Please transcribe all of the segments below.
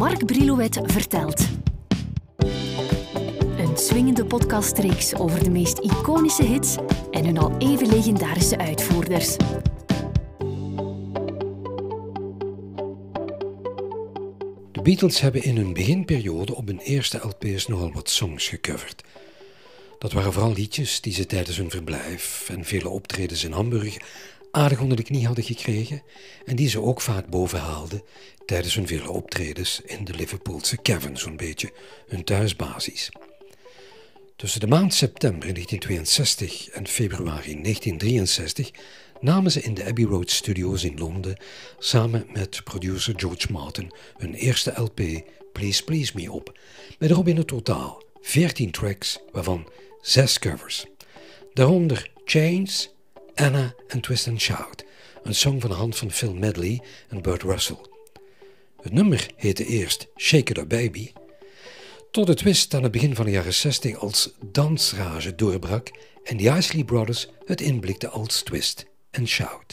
Mark Brilouet vertelt. Een swingende podcastreeks over de meest iconische hits en hun al even legendarische uitvoerders. De Beatles hebben in hun beginperiode op hun eerste LP's nogal wat songs gecoverd. Dat waren vooral liedjes die ze tijdens hun verblijf en vele optredens in Hamburg aardig onder de knie hadden gekregen en die ze ook vaak bovenhaalden tijdens hun vele optredens in de Liverpoolse Cavern, zo'n beetje hun thuisbasis. Tussen de maand september 1962 en februari 1963 namen ze in de Abbey Road Studios in Londen samen met producer George Martin hun eerste LP Please Please Me op, met erop in het totaal 14 tracks, waarvan 6 covers. Daaronder Chains, Anna en Twist and Shout, een song van de hand van Phil Medley en Burt Russell. Het nummer heette eerst Shake It Up Baby, tot de twist aan het begin van de jaren 60 als dansrage doorbrak en de Isley Brothers het inblikten als Twist and Shout.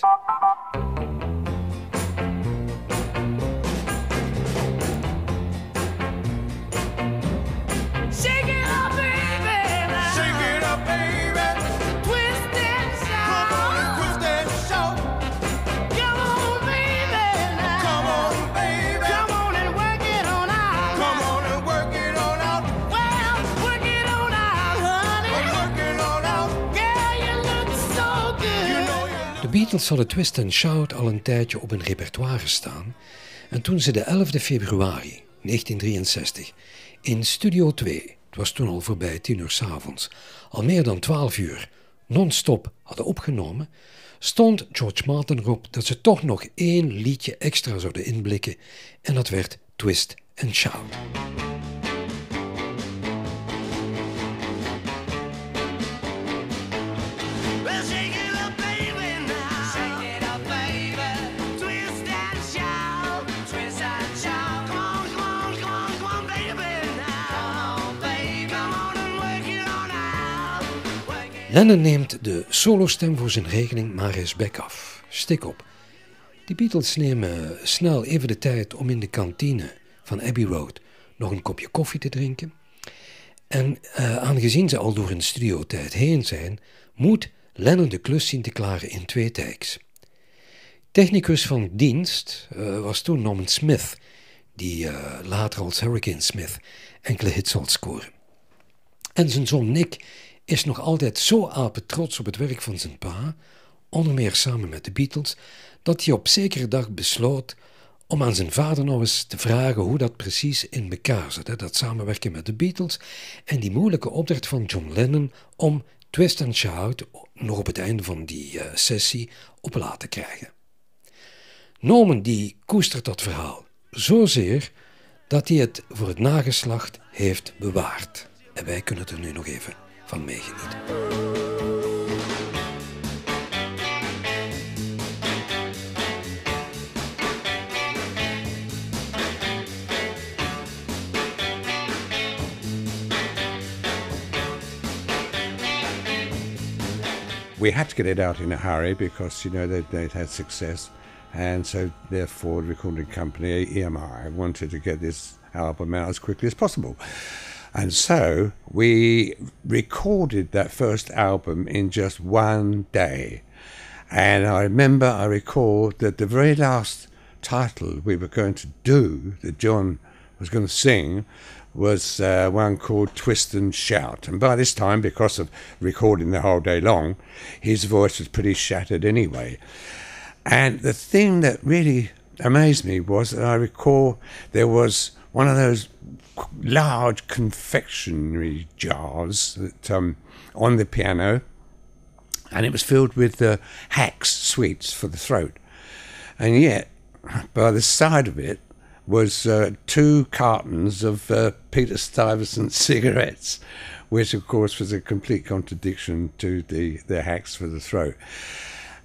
De Beatles hadden Twist and Shout al een tijdje op hun repertoire staan en toen ze de 11 februari 1963 in Studio 2, het was toen al voorbij 10 uur 's avonds, al meer dan 12 uur non-stop hadden opgenomen, stond George Martin erop dat ze toch nog één liedje extra zouden inblikken en dat werd Twist and Shout. Lennon neemt de solostem voor zijn rekening maar eens bek af. Stik op. De Beatles nemen snel even de tijd om in de kantine van Abbey Road nog een kopje koffie te drinken. En eh, aangezien ze al door hun studiotijd heen zijn, moet Lennon de klus zien te klaren in twee takes. Technicus van dienst eh, was toen Norman Smith, die eh, later als Hurricane Smith enkele hits zal scoren. En zijn zoon Nick is nog altijd zo apetrots op het werk van zijn pa, onder meer samen met de Beatles, dat hij op zekere dag besloot om aan zijn vader nog eens te vragen hoe dat precies in elkaar zit. hè, Dat samenwerken met de Beatles en die moeilijke opdracht van John Lennon om Twist and Shout nog op het einde van die eh, sessie op laten krijgen. Norman die koestert dat verhaal zozeer dat hij het voor het nageslacht heeft bewaard. En wij kunnen er nu nog even van meegenieten. we had to get it out in a hurry because you know they'd, they'd had success, and so therefore the recording company EMI wanted to get this album out as quickly as possible. And so we recorded that first album in just one day. And I remember, I recall that the very last title we were going to do, that John was going to sing, was uh, one called Twist and Shout. And by this time, because of recording the whole day long, his voice was pretty shattered anyway. And the thing that really amazed me was that I recall there was one of those large confectionery jars that um, on the piano, and it was filled with uh, Hacks sweets for the throat. And yet, by the side of it was uh, two cartons of uh, Peter Stuyvesant cigarettes, which of course was a complete contradiction to the, the Hacks for the throat.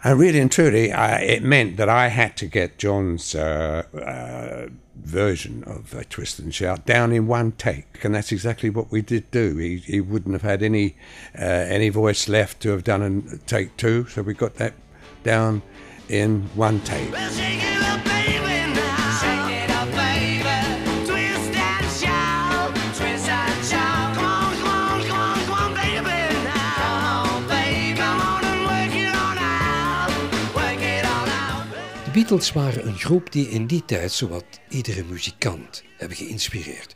And really and truly, I, it meant that I had to get John's uh, uh, version of uh, Twist and Shout down in one take, and that's exactly what we did do. He, he wouldn't have had any uh, any voice left to have done a take two, so we got that down in one take. Beatles waren een groep die in die tijd zowat iedere muzikant hebben geïnspireerd.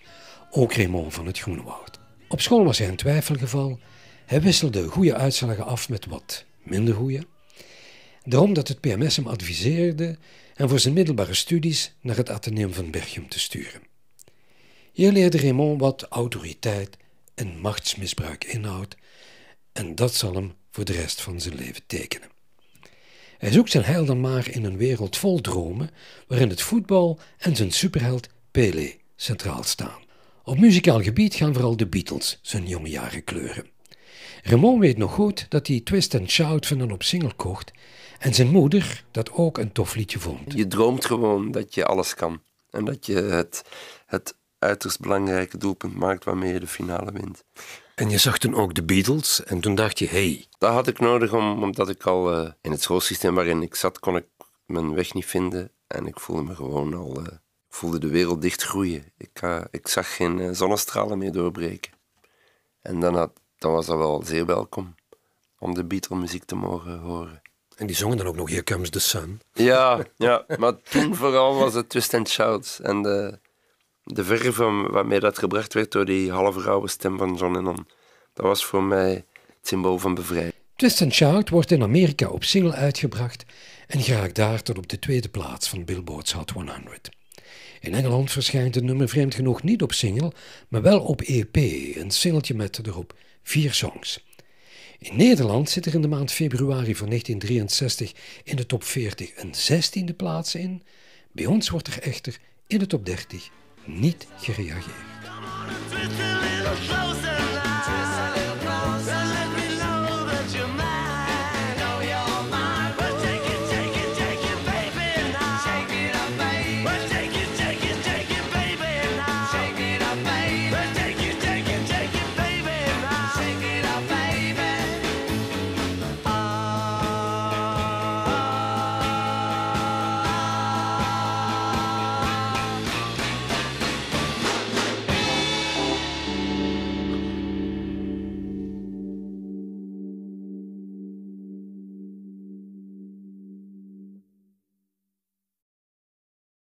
Ook Raymond van het Groenewoud. Op school was hij een twijfelgeval. Hij wisselde goede uitslagen af met wat minder goede. Daarom dat het PMS hem adviseerde en voor zijn middelbare studies naar het Atheneum van Berchem te sturen. Hier leerde Raymond wat autoriteit en machtsmisbruik inhoudt en dat zal hem voor de rest van zijn leven tekenen. Hij zoekt zijn heil maar in een wereld vol dromen waarin het voetbal en zijn superheld Pele centraal staan. Op muzikaal gebied gaan vooral de Beatles zijn jonge jaren kleuren. Raymond weet nog goed dat hij Twist and Shout van een op single kocht en zijn moeder dat ook een tof liedje vond. Je droomt gewoon dat je alles kan. En dat je het, het uiterst belangrijke doelpunt maakt waarmee je de finale wint. En je zag toen ook de Beatles en toen dacht je, hey, Dat had ik nodig om, omdat ik al eh, in het schoolsysteem waarin ik zat, kon ik mijn weg niet vinden. En ik voelde me gewoon al, eh, ik voelde de wereld dichtgroeien. Ik, eh, ik zag geen zonnestralen meer doorbreken. En dan, had, dan was dat wel zeer welkom om de Beatle muziek te mogen horen. en die zongen dan ook nog Here Comes the Sun. Ja, ja, maar toen vooral was het Twist and Shout. En de, de verve waarmee dat gebracht werd door die halve rauwe stem van John Lennon. Dat was voor mij het symbool van bevrijding. Twist and Shout wordt in Amerika op single uitgebracht en geraakt daar tot op de tweede plaats van Billboard's Hot 100. In Engeland verschijnt het nummer vreemd genoeg niet op single, maar wel op EP, een singeltje met erop vier songs. In Nederland zit er in de maand februari van 1963 in de top 40 een 16e plaats in. Bij ons wordt er echter in de top 30 niet gereageerd.